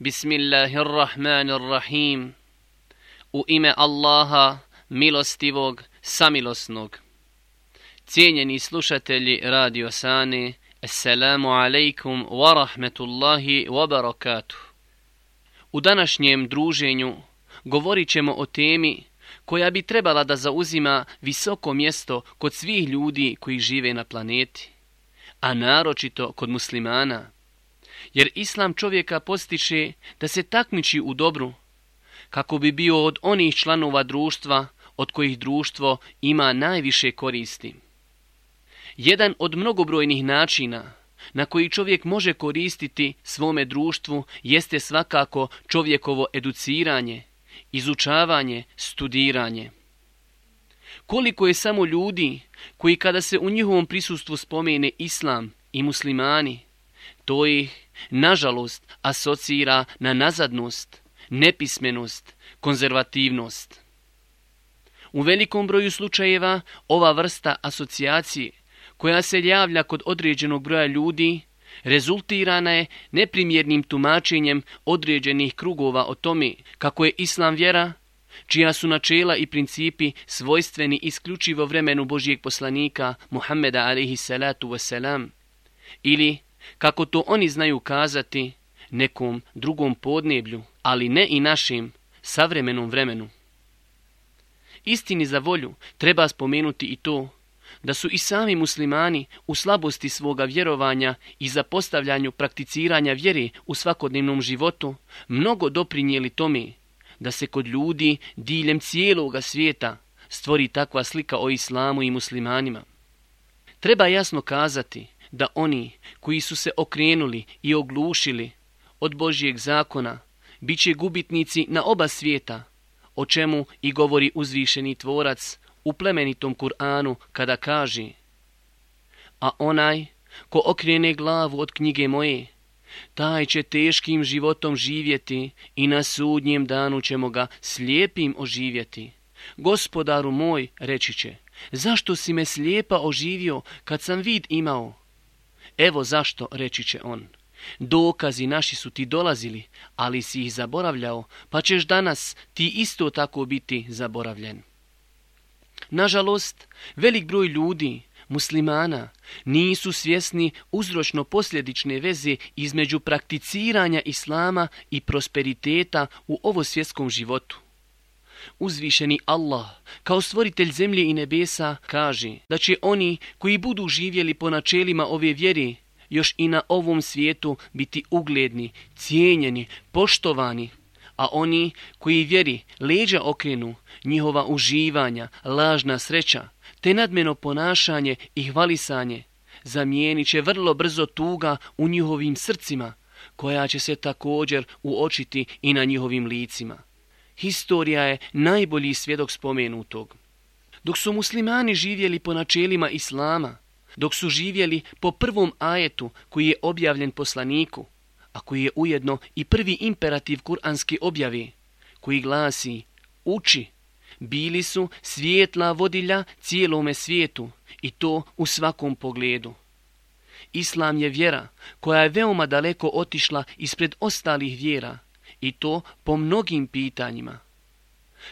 Bismillahirrahmanirrahim. U ime Allaha, milostivog, samilosnog. Cijenjeni slušatelji Radio Sane, Assalamu alaikum wa rahmetullahi wa barakatuh. U današnjem druženju govorit ćemo o temi koja bi trebala da zauzima visoko mjesto kod svih ljudi koji žive na planeti, a naročito kod muslimana. Jer islam čovjeka postiče da se takmiči u dobru, kako bi bio od onih članova društva od kojih društvo ima najviše koristi. Jedan od mnogobrojnih načina na koji čovjek može koristiti svome društvu jeste svakako čovjekovo educiranje, izučavanje, studiranje. Koliko je samo ljudi koji kada se u njihovom prisustvu spomene islam i muslimani, to ih, nažalost, asocira na nazadnost, nepismenost, konzervativnost. U velikom broju slučajeva ova vrsta asocijacije koja se javlja kod određenog broja ljudi rezultirana je neprimjernim tumačenjem određenih krugova o tome kako je islam vjera, čija su načela i principi svojstveni isključivo vremenu Božijeg poslanika Muhammeda alaihi salatu wasalam, ili, kako to oni znaju kazati, nekom drugom podneblju, ali ne i našim savremenom vremenu. Istini za volju treba spomenuti i to da su i sami muslimani u slabosti svoga vjerovanja i zapostavljanju prakticiranja vjere u svakodnevnom životu mnogo doprinijeli tome da se kod ljudi diljem cijeloga svijeta stvori takva slika o islamu i muslimanima. Treba jasno kazati da oni koji su se okrenuli i oglušili od Božijeg zakona bit će gubitnici na oba svijeta, o čemu i govori uzvišeni tvorac u plemenitom Kur'anu kada kaže A onaj ko okrene glavu od knjige moje, taj će teškim životom živjeti i na sudnjem danu ćemo ga slijepim oživjeti. Gospodaru moj, reći će, zašto si me slijepa oživio kad sam vid imao? Evo zašto, reći će on. Dokazi naši su ti dolazili, ali si ih zaboravljao, pa ćeš danas ti isto tako biti zaboravljen. Nažalost, velik broj ljudi, muslimana, nisu svjesni uzročno-posljedične veze između prakticiranja islama i prosperiteta u ovo svjetskom životu. Uzvišeni Allah, kao stvoritelj zemlje i nebesa, kaže da će oni koji budu živjeli po načelima ove vjere, još i na ovom svijetu biti ugledni, cijenjeni, poštovani, a oni koji vjeri leđa okrenu, njihova uživanja, lažna sreća, te nadmeno ponašanje i hvalisanje, zamijenit će vrlo brzo tuga u njihovim srcima, koja će se također uočiti i na njihovim licima. Historija je najbolji svjedok spomenutog. Dok su muslimani živjeli po načelima Islama, dok su živjeli po prvom ajetu koji je objavljen poslaniku, a koji je ujedno i prvi imperativ kuranske objave, koji glasi uči, bili su svijetla vodilja cijelome svijetu i to u svakom pogledu. Islam je vjera koja je veoma daleko otišla ispred ostalih vjera i to po mnogim pitanjima.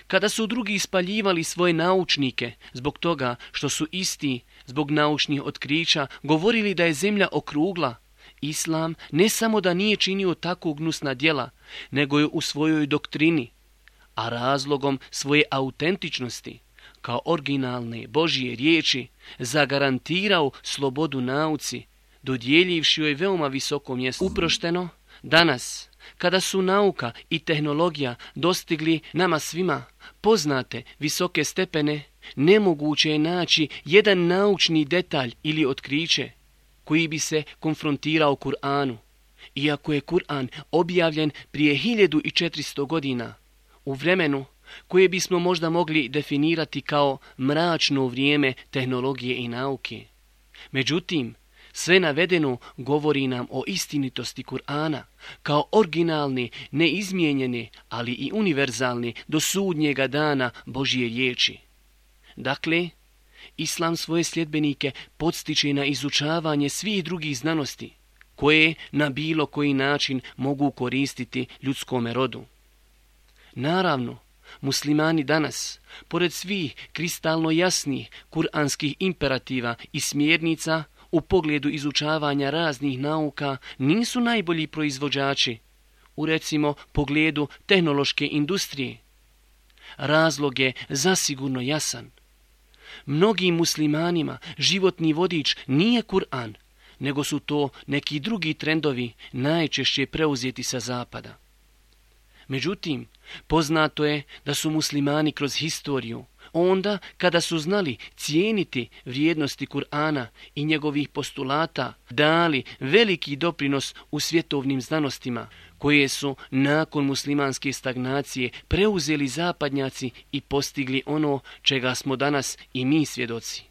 Kada su drugi ispaljivali svoje naučnike zbog toga što su isti zbog naučnih otkrića govorili da je zemlja okrugla, Islam ne samo da nije činio tako gnusna djela, nego je u svojoj doktrini, a razlogom svoje autentičnosti, kao originalne Božije riječi, zagarantirao slobodu nauci, dodjeljivši joj veoma visoko mjesto. Uprošteno, danas, kada su nauka i tehnologija dostigli nama svima poznate visoke stepene, nemoguće je naći jedan naučni detalj ili otkriće koji bi se konfrontirao Kur'anu. Iako je Kur'an objavljen prije 1400 godina, u vremenu koje bismo možda mogli definirati kao mračno vrijeme tehnologije i nauke. Međutim, sve navedeno govori nam o istinitosti Kur'ana, kao originalne, neizmijenjene, ali i univerzalne do sudnjega dana Božije riječi. Dakle, Islam svoje sljedbenike podstiče na izučavanje svih drugih znanosti, koje na bilo koji način mogu koristiti ljudskome rodu. Naravno, muslimani danas, pored svih kristalno jasnih kuranskih imperativa i smjernica u pogledu izučavanja raznih nauka, nisu najbolji proizvođači, u recimo pogledu tehnološke industrije. Razlog je zasigurno jasan. Mnogim muslimanima životni vodič nije Kur'an, nego su to neki drugi trendovi najčešće preuzeti sa zapada. Međutim, poznato je da su muslimani kroz historiju, onda kada su znali cijeniti vrijednosti Kur'ana i njegovih postulata, dali veliki doprinos u svjetovnim znanostima, koje su nakon muslimanske stagnacije preuzeli zapadnjaci i postigli ono čega smo danas i mi svjedoci.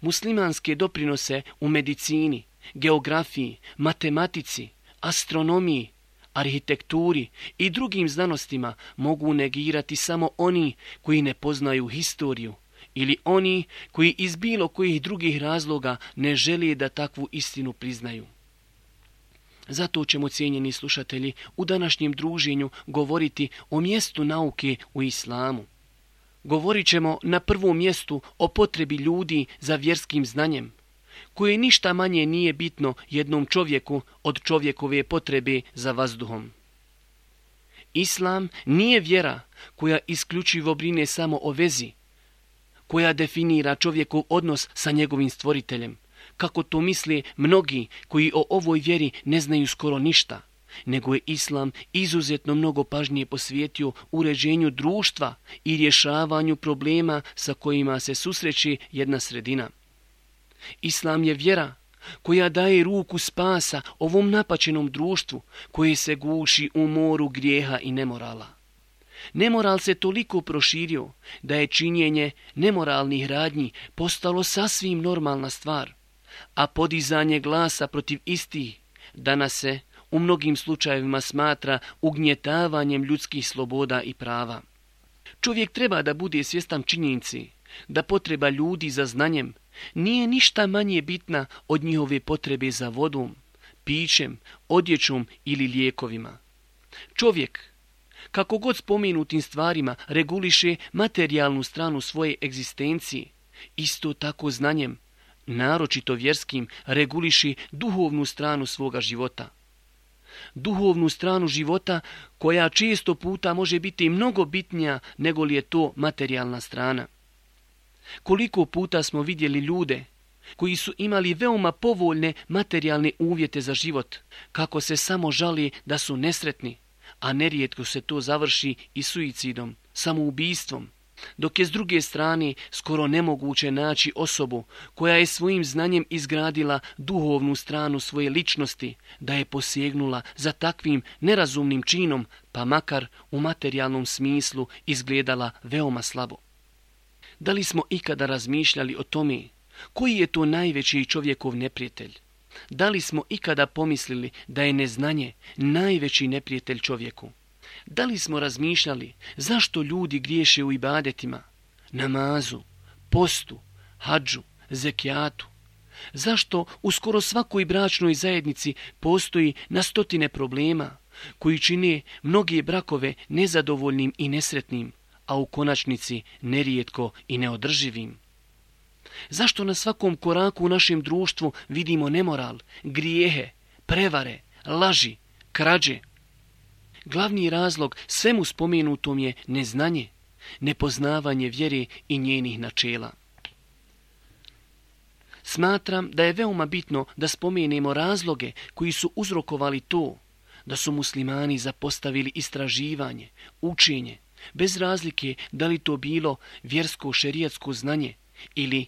Muslimanske doprinose u medicini, geografiji, matematici, astronomiji, arhitekturi i drugim znanostima mogu negirati samo oni koji ne poznaju historiju ili oni koji iz bilo kojih drugih razloga ne žele da takvu istinu priznaju. Zato ćemo, cijenjeni slušatelji, u današnjem druženju govoriti o mjestu nauke u islamu. Govorit ćemo na prvom mjestu o potrebi ljudi za vjerskim znanjem, koje ništa manje nije bitno jednom čovjeku od čovjekove potrebe za vazduhom. Islam nije vjera koja isključivo brine samo o vezi, koja definira čovjekov odnos sa njegovim stvoriteljem, kako to misle mnogi koji o ovoj vjeri ne znaju skoro ništa, nego je Islam izuzetno mnogo pažnje posvijetio uređenju društva i rješavanju problema sa kojima se susreće jedna sredina. Islam je vjera koja daje ruku spasa ovom napačenom društvu koje se guši u moru grijeha i nemorala. Nemoral se toliko proširio da je činjenje nemoralnih radnji postalo sasvim normalna stvar, a podizanje glasa protiv istih danas se u mnogim slučajevima smatra ugnjetavanjem ljudskih sloboda i prava. Čovjek treba da bude svjestan činjenici da potreba ljudi za znanjem nije ništa manje bitna od njihove potrebe za vodom, pićem, odjećom ili lijekovima. Čovjek, kako god spomenutim stvarima reguliše materijalnu stranu svoje egzistencije, isto tako znanjem, naročito vjerskim, reguliše duhovnu stranu svoga života. Duhovnu stranu života koja često puta može biti mnogo bitnija nego li je to materijalna strana. Koliko puta smo vidjeli ljude koji su imali veoma povoljne materijalne uvjete za život, kako se samo žali da su nesretni, a nerijetko se to završi i suicidom, samoubistvom, dok je s druge strane skoro nemoguće naći osobu koja je svojim znanjem izgradila duhovnu stranu svoje ličnosti, da je posjegnula za takvim nerazumnim činom, pa makar u materijalnom smislu izgledala veoma slabo. Da li smo ikada razmišljali o tome koji je to najveći čovjekov neprijatelj? Da li smo ikada pomislili da je neznanje najveći neprijatelj čovjeku? Da li smo razmišljali zašto ljudi griješe u ibadetima, namazu, postu, hadžu, zekijatu? Zašto u skoro svakoj bračnoj zajednici postoji na stotine problema koji čine mnoge brakove nezadovoljnim i nesretnim, a u konačnici nerijetko i neodrživim? Zašto na svakom koraku u našem društvu vidimo nemoral, grijehe, prevare, laži, krađe? Glavni razlog svemu spomenutom je neznanje, nepoznavanje vjere i njenih načela. Smatram da je veoma bitno da spomenemo razloge koji su uzrokovali to da su muslimani zapostavili istraživanje, učenje, bez razlike da li to bilo vjersko šerijatsko znanje ili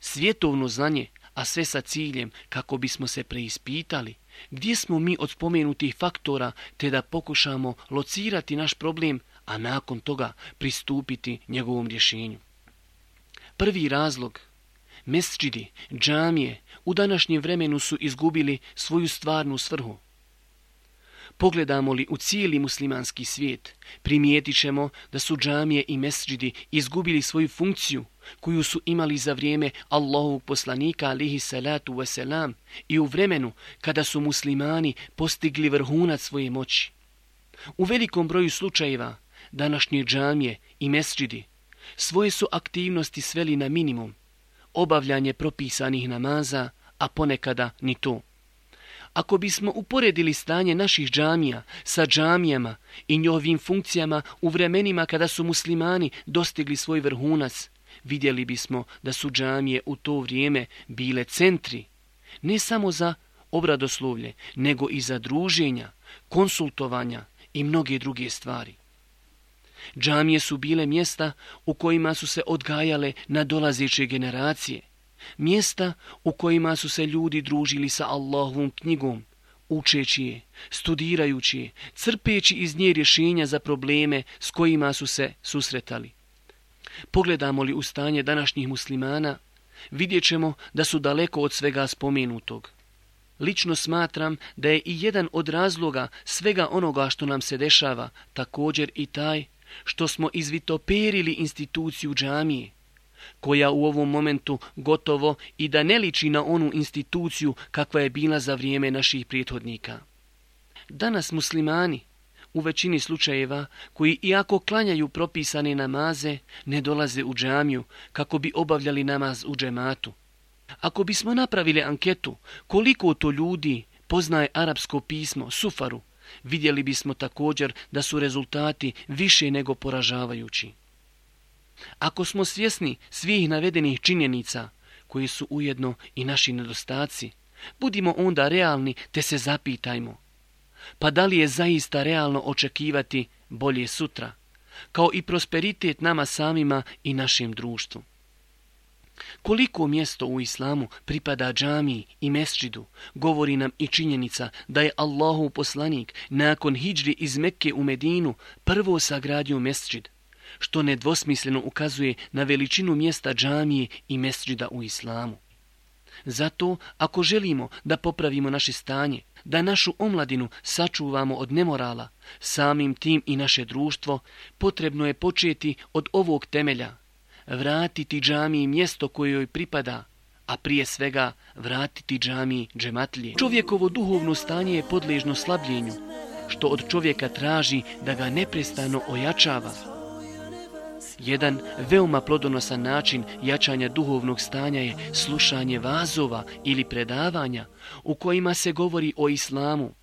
svjetovno znanje, a sve sa ciljem kako bismo se preispitali gdje smo mi od spomenutih faktora te da pokušamo locirati naš problem, a nakon toga pristupiti njegovom rješenju. Prvi razlog, mesčidi, džamije, u današnjem vremenu su izgubili svoju stvarnu svrhu. Pogledamo li u cijeli muslimanski svijet, primijetit ćemo da su džamije i mesđidi izgubili svoju funkciju koju su imali za vrijeme Allahovog poslanika alihi salatu wasalam i u vremenu kada su muslimani postigli vrhunac svoje moći. U velikom broju slučajeva današnje džamije i mesđidi svoje su aktivnosti sveli na minimum, obavljanje propisanih namaza, a ponekada ni to. Ako bismo uporedili stanje naših džamija sa džamijama i njihovim funkcijama u vremenima kada su muslimani dostigli svoj vrhunac, vidjeli bismo da su džamije u to vrijeme bile centri, ne samo za obradoslovlje, nego i za druženja, konsultovanja i mnoge druge stvari. Džamije su bile mjesta u kojima su se odgajale na dolazeće generacije, mjesta u kojima su se ljudi družili sa Allahovom knjigom, učeći je, studirajući je, crpeći iz nje rješenja za probleme s kojima su se susretali. Pogledamo li u stanje današnjih muslimana, vidjet ćemo da su daleko od svega spomenutog. Lično smatram da je i jedan od razloga svega onoga što nam se dešava također i taj što smo izvitoperili instituciju džamije, koja u ovom momentu gotovo i da ne liči na onu instituciju kakva je bila za vrijeme naših prijethodnika. Danas muslimani, u većini slučajeva, koji iako klanjaju propisane namaze, ne dolaze u džamiju kako bi obavljali namaz u džematu. Ako bismo napravili anketu koliko to ljudi poznaje arapsko pismo, sufaru, vidjeli bismo također da su rezultati više nego poražavajući. Ako smo svjesni svih navedenih činjenica, koji su ujedno i naši nedostaci, budimo onda realni te se zapitajmo. Pa da li je zaista realno očekivati bolje sutra, kao i prosperitet nama samima i našem društvu? Koliko mjesto u islamu pripada džamiji i mesčidu, govori nam i činjenica da je Allahu poslanik nakon hijđri iz Mekke u Medinu prvo sagradio mesčid, što nedvosmisleno ukazuje na veličinu mjesta džamije i mesđida u islamu. Zato, ako želimo da popravimo naše stanje, da našu omladinu sačuvamo od nemorala, samim tim i naše društvo, potrebno je početi od ovog temelja – vratiti džamiji mjesto koje joj pripada, a prije svega vratiti džamiji džematlije. Čovjekovo duhovno stanje je podležno slabljenju, što od čovjeka traži da ga neprestano ojačava. Jedan veoma plodonosan način jačanja duhovnog stanja je slušanje vazova ili predavanja u kojima se govori o islamu,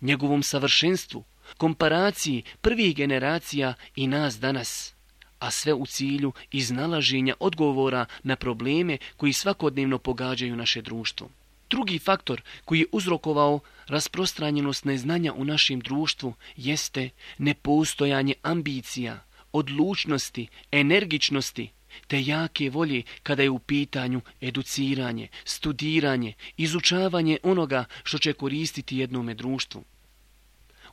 njegovom savršenstvu, komparaciji prvih generacija i nas danas a sve u cilju iznalaženja odgovora na probleme koji svakodnevno pogađaju naše društvo. Drugi faktor koji je uzrokovao rasprostranjenost neznanja u našem društvu jeste nepostojanje ambicija, odlučnosti, energičnosti, te jake volje kada je u pitanju educiranje, studiranje, izučavanje onoga što će koristiti jednome društvu.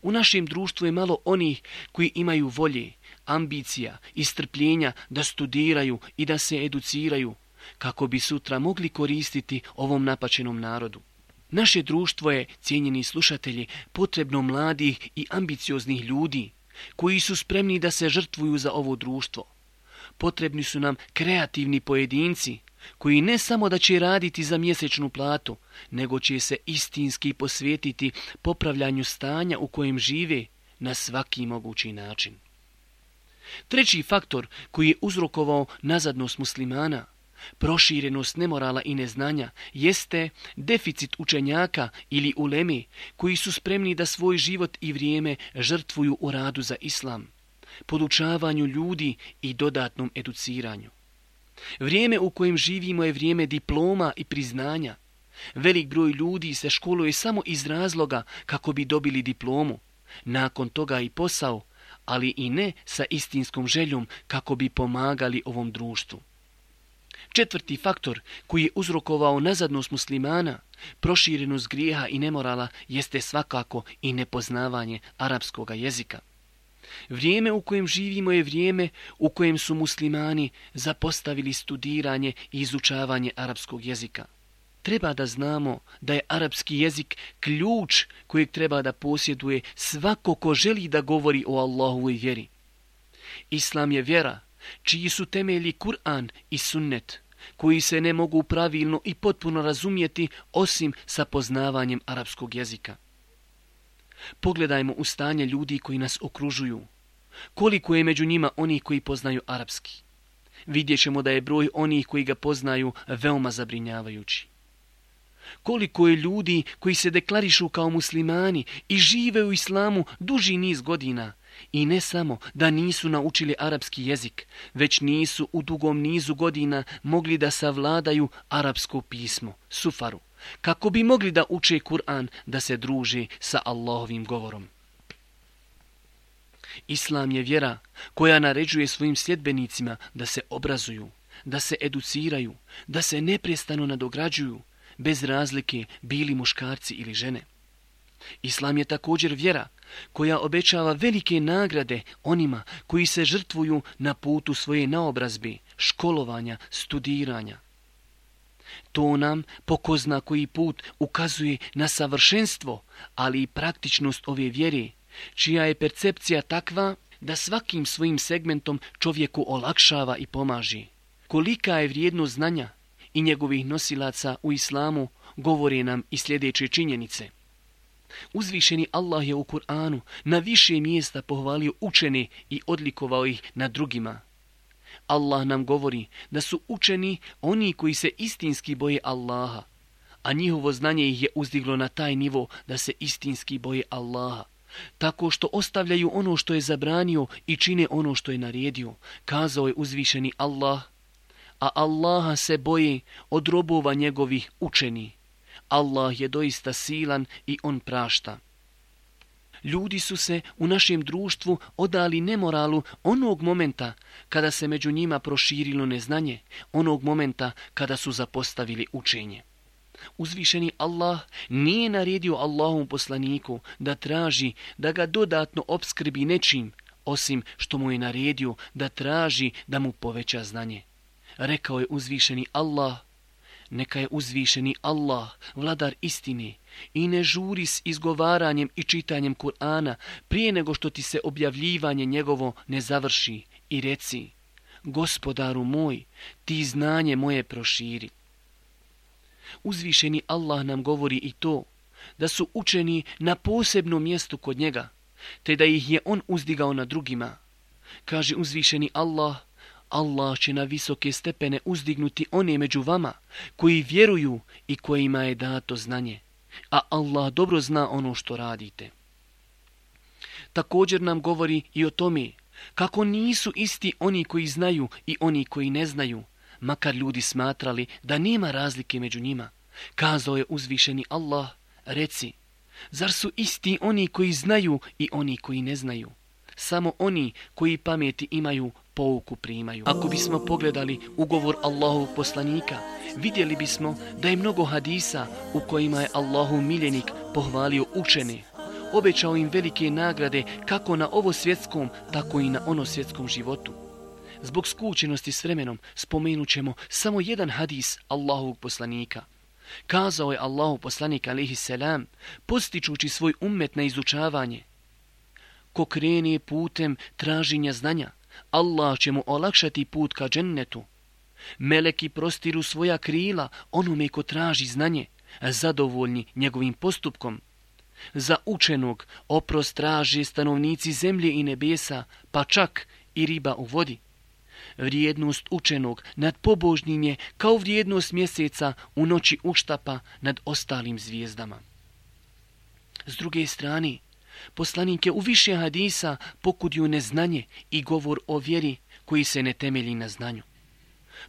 U našem društvu je malo onih koji imaju volje, ambicija i strpljenja da studiraju i da se educiraju, kako bi sutra mogli koristiti ovom napačenom narodu. Naše društvo je, cijenjeni slušatelji, potrebno mladih i ambicioznih ljudi, koji su spremni da se žrtvuju za ovo društvo. Potrebni su nam kreativni pojedinci, koji ne samo da će raditi za mjesečnu platu, nego će se istinski posvetiti popravljanju stanja u kojem žive na svaki mogući način. Treći faktor koji je uzrokovao nazadnost muslimana, proširenost nemorala i neznanja, jeste deficit učenjaka ili ulemi koji su spremni da svoj život i vrijeme žrtvuju u radu za islam, podučavanju ljudi i dodatnom educiranju. Vrijeme u kojem živimo je vrijeme diploma i priznanja. Velik broj ljudi se školuje samo iz razloga kako bi dobili diplomu. Nakon toga i posao, ali i ne sa istinskom željom kako bi pomagali ovom društvu. Četvrti faktor koji je uzrokovao nazadnost muslimana, proširenost grijeha i nemorala, jeste svakako i nepoznavanje arapskog jezika. Vrijeme u kojem živimo je vrijeme u kojem su muslimani zapostavili studiranje i izučavanje arapskog jezika. Treba da znamo da je arapski jezik ključ kojeg treba da posjeduje svako ko želi da govori o Allahovoj vjeri. Islam je vjera čiji su temelji Kur'an i sunnet, koji se ne mogu pravilno i potpuno razumjeti osim sa poznavanjem arapskog jezika. Pogledajmo u stanje ljudi koji nas okružuju. Koliko je među njima onih koji poznaju arapski? Vidjet ćemo da je broj onih koji ga poznaju veoma zabrinjavajući. Koliko je ljudi koji se deklarišu kao muslimani i žive u islamu duži niz godina, I ne samo da nisu naučili arapski jezik, već nisu u dugom nizu godina mogli da savladaju arapsko pismo, sufaru, kako bi mogli da uče Kur'an da se druže sa Allahovim govorom. Islam je vjera koja naređuje svojim sljedbenicima da se obrazuju, da se educiraju, da se neprestano nadograđuju, bez razlike bili muškarci ili žene. Islam je također vjera koja obećava velike nagrade onima koji se žrtvuju na putu svoje naobrazbe, školovanja, studiranja. To nam pokozna koji put ukazuje na savršenstvo, ali i praktičnost ove vjere, čija je percepcija takva da svakim svojim segmentom čovjeku olakšava i pomaži. Kolika je vrijednost znanja i njegovih nosilaca u islamu, govori nam i sljedeće činjenice – Uzvišeni Allah je u Kur'anu na više mjesta pohvalio učene i odlikovao ih na drugima. Allah nam govori da su učeni oni koji se istinski boje Allaha, a njihovo znanje ih je uzdiglo na taj nivo da se istinski boje Allaha. Tako što ostavljaju ono što je zabranio i čine ono što je naredio, kazao je uzvišeni Allah, a Allaha se boje od robova njegovih učenih. Allah je doista silan i on prašta. Ljudi su se u našem društvu odali nemoralu onog momenta kada se među njima proširilo neznanje, onog momenta kada su zapostavili učenje. Uzvišeni Allah nije naredio Allahom poslaniku da traži da ga dodatno obskrbi nečim, osim što mu je naredio da traži da mu poveća znanje. Rekao je uzvišeni Allah, neka je uzvišeni Allah, vladar istine, i ne žuri s izgovaranjem i čitanjem Kur'ana prije nego što ti se objavljivanje njegovo ne završi i reci, gospodaru moj, ti znanje moje proširi. Uzvišeni Allah nam govori i to, da su učeni na posebnom mjestu kod njega, te da ih je on uzdigao na drugima. Kaže uzvišeni Allah, Allah će na visoke stepene uzdignuti one među vama koji vjeruju i kojima je dato znanje. A Allah dobro zna ono što radite. Također nam govori i o tome kako nisu isti oni koji znaju i oni koji ne znaju, makar ljudi smatrali da nema razlike među njima. Kazao je uzvišeni Allah, reci, zar su isti oni koji znaju i oni koji ne znaju? Samo oni koji pameti imaju pouku primaju. Ako bismo pogledali ugovor Allahovog poslanika, vidjeli bismo da je mnogo hadisa u kojima je Allahu miljenik pohvalio učene, obećao im velike nagrade kako na ovo svjetskom, tako i na ono svjetskom životu. Zbog skućenosti s vremenom spomenut ćemo samo jedan hadis Allahovog poslanika. Kazao je Allahu poslanik alihi selam, postičući svoj ummet na izučavanje. Ko krene putem traženja znanja, Allah će mu olakšati put ka džennetu. Meleki prostiru svoja krila onome ko traži znanje, zadovoljni njegovim postupkom. Za učenog oprost traži stanovnici zemlje i nebesa, pa čak i riba u vodi. Vrijednost učenog nad pobožnim je kao vrijednost mjeseca u noći uštapa nad ostalim zvijezdama. S druge strane, poslanik je u više hadisa pokudio neznanje i govor o vjeri koji se ne temelji na znanju.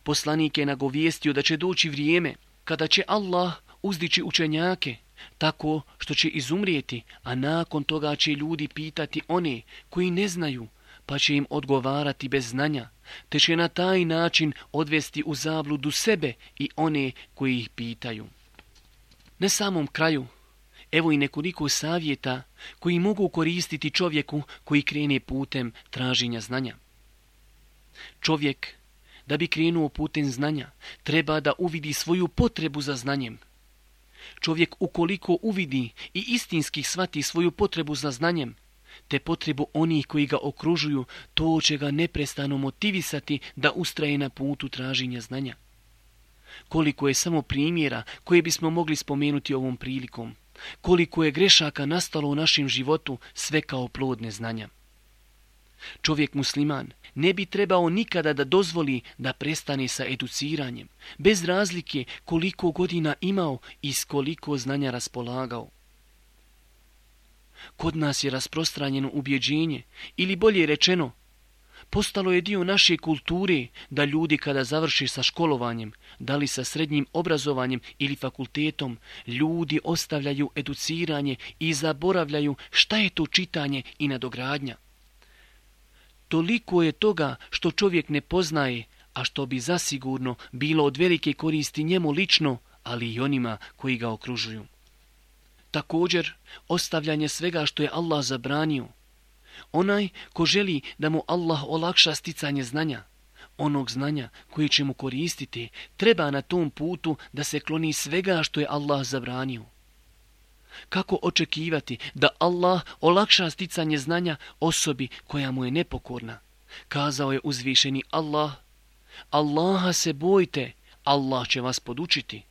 Poslanik je nagovijestio da će doći vrijeme kada će Allah uzdići učenjake tako što će izumrijeti, a nakon toga će ljudi pitati one koji ne znaju, pa će im odgovarati bez znanja, te će na taj način odvesti u zabludu sebe i one koji ih pitaju. Na samom kraju Evo i nekoliko savjeta koji mogu koristiti čovjeku koji krene putem traženja znanja. Čovjek, da bi krenuo putem znanja, treba da uvidi svoju potrebu za znanjem. Čovjek ukoliko uvidi i istinski shvati svoju potrebu za znanjem, te potrebu onih koji ga okružuju, to će ga neprestano motivisati da ustraje na putu traženja znanja. Koliko je samo primjera koje bismo mogli spomenuti ovom prilikom. Koliko je grešaka nastalo u našem životu sve kao plodne znanja. Čovjek musliman ne bi trebao nikada da dozvoli da prestane sa educiranjem, bez razlike koliko godina imao i s koliko znanja raspolagao. Kod nas je rasprostranjeno ubjeđenje, ili bolje rečeno, postalo je dio naše kulture da ljudi kada završi sa školovanjem, da li sa srednjim obrazovanjem ili fakultetom, ljudi ostavljaju educiranje i zaboravljaju šta je to čitanje i nadogradnja. Toliko je toga što čovjek ne poznaje, a što bi zasigurno bilo od velike koristi njemu lično, ali i onima koji ga okružuju. Također, ostavljanje svega što je Allah zabranio. Onaj ko želi da mu Allah olakša sticanje znanja, onog znanja koje će mu koristiti, treba na tom putu da se kloni svega što je Allah zabranio. Kako očekivati da Allah olakša sticanje znanja osobi koja mu je nepokorna? Kazao je uzvišeni Allah, Allaha se bojte, Allah će vas podučiti.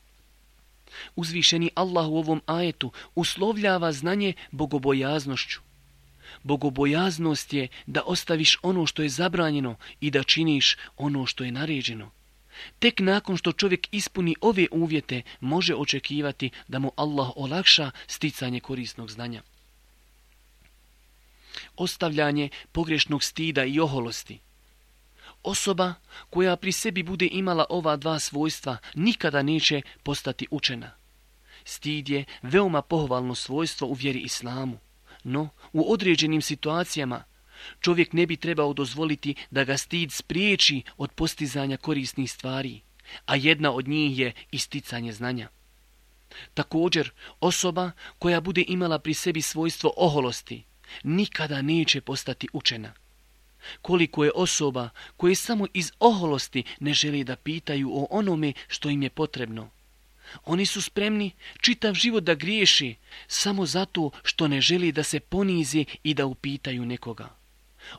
Uzvišeni Allah u ovom ajetu uslovljava znanje bogobojaznošću. Bogobojaznost je da ostaviš ono što je zabranjeno i da činiš ono što je naređeno. Tek nakon što čovjek ispuni ove uvjete, može očekivati da mu Allah olakša sticanje korisnog znanja. Ostavljanje pogrešnog stida i oholosti. Osoba koja pri sebi bude imala ova dva svojstva nikada neće postati učena. Stid je veoma pohvalno svojstvo u vjeri islamu, no u određenim situacijama čovjek ne bi trebao dozvoliti da ga stid spriječi od postizanja korisnih stvari, a jedna od njih je isticanje znanja. Također, osoba koja bude imala pri sebi svojstvo oholosti, nikada neće postati učena. Koliko je osoba koje samo iz oholosti ne želi da pitaju o onome što im je potrebno. Oni su spremni čitav život da griješi samo zato što ne želi da se ponizi i da upitaju nekoga.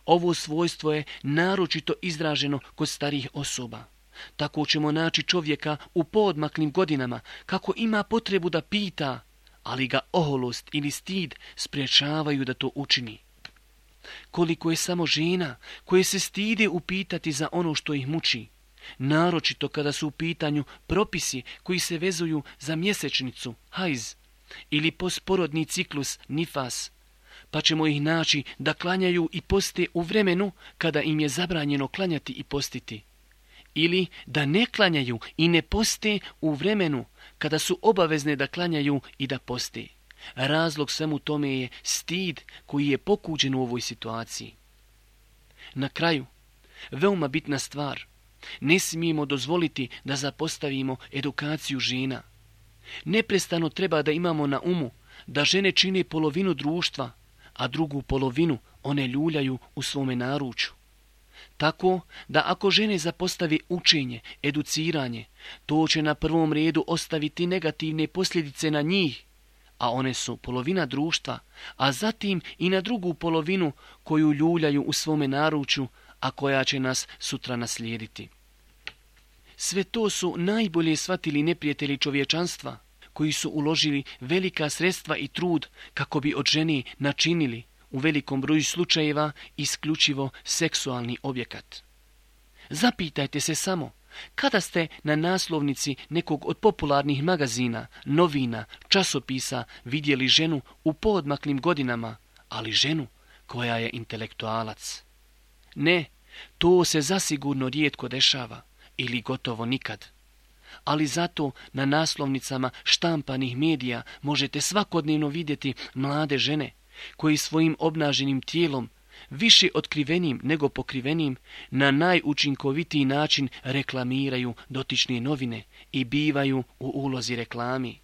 Ovo svojstvo je naročito izraženo kod starih osoba. Tako ćemo naći čovjeka u podmaklim godinama kako ima potrebu da pita, ali ga oholost ili stid spriječavaju da to učini. Koliko je samo žena koje se stide upitati za ono što ih muči, naročito kada su u pitanju propisi koji se vezuju za mjesečnicu, hajz, ili posporodni ciklus, nifas, pa ćemo ih naći da klanjaju i poste u vremenu kada im je zabranjeno klanjati i postiti. Ili da ne klanjaju i ne poste u vremenu kada su obavezne da klanjaju i da poste. Razlog svemu tome je stid koji je pokuđen u ovoj situaciji. Na kraju, veoma bitna stvar, ne smijemo dozvoliti da zapostavimo edukaciju žena. Neprestano treba da imamo na umu da žene čine polovinu društva, a drugu polovinu one ljuljaju u svome naruču. Tako da ako žene zapostavi učenje, educiranje, to će na prvom redu ostaviti negativne posljedice na njih, a one su polovina društva, a zatim i na drugu polovinu koju ljuljaju u svome naruču, a koja će nas sutra naslijediti. Sve to su najbolje shvatili neprijatelji čovječanstva, koji su uložili velika sredstva i trud kako bi od ženi načinili u velikom broju slučajeva isključivo seksualni objekat. Zapitajte se samo, kada ste na naslovnici nekog od popularnih magazina, novina, časopisa vidjeli ženu u podmaklim godinama, ali ženu koja je intelektualac? Ne, to se zasigurno rijetko dešava ili gotovo nikad ali zato na naslovnicama štampanih medija možete svakodnevno vidjeti mlade žene koji svojim obnaženim tijelom više otkrivenim nego pokrivenim, na najučinkovitiji način reklamiraju dotične novine i bivaju u ulozi reklami.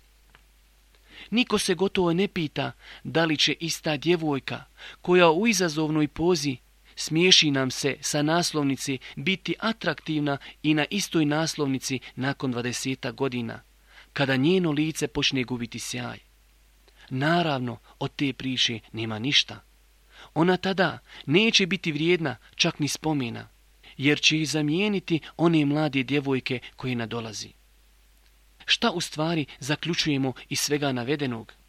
Niko se gotovo ne pita da li će ista djevojka koja u izazovnoj pozi smiješi nam se sa naslovnici biti atraktivna i na istoj naslovnici nakon 20 godina, kada njeno lice počne gubiti sjaj. Naravno, od te priše nema ništa. ona tada neće biti vrijedna čak ni spomena, jer će ih zamijeniti one mlade djevojke koje nadolazi. Šta u stvari zaključujemo iz svega navedenog?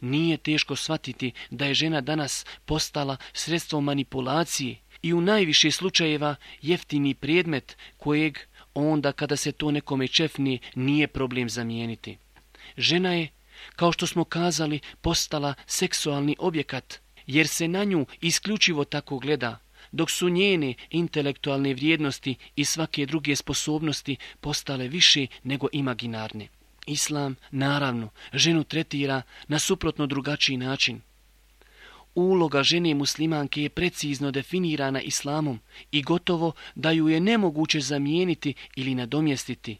Nije teško shvatiti da je žena danas postala sredstvo manipulacije i u najviše slučajeva jeftini predmet kojeg onda kada se to nekome čefni nije problem zamijeniti. Žena je, kao što smo kazali, postala seksualni objekat, jer se na nju isključivo tako gleda, dok su njene intelektualne vrijednosti i svake druge sposobnosti postale više nego imaginarne. Islam, naravno, ženu tretira na suprotno drugačiji način. Uloga žene muslimanke je precizno definirana islamom i gotovo da ju je nemoguće zamijeniti ili nadomjestiti.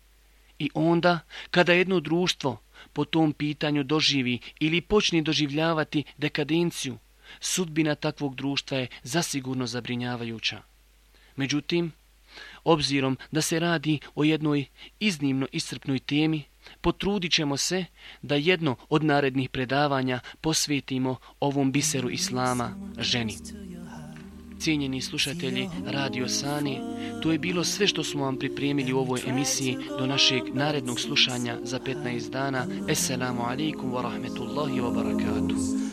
I onda, kada jedno društvo po tom pitanju doživi ili počne doživljavati dekadenciju, sudbina takvog društva je zasigurno zabrinjavajuća. Međutim, obzirom da se radi o jednoj iznimno iscrpnoj temi, potrudit ćemo se da jedno od narednih predavanja posvetimo ovom biseru Islama ženi. Cijenjeni slušatelji Radio Sani, to je bilo sve što smo vam pripremili u ovoj emisiji do našeg narednog slušanja za 15 dana. Esselamu alaikum wa rahmetullahi wa barakatuh.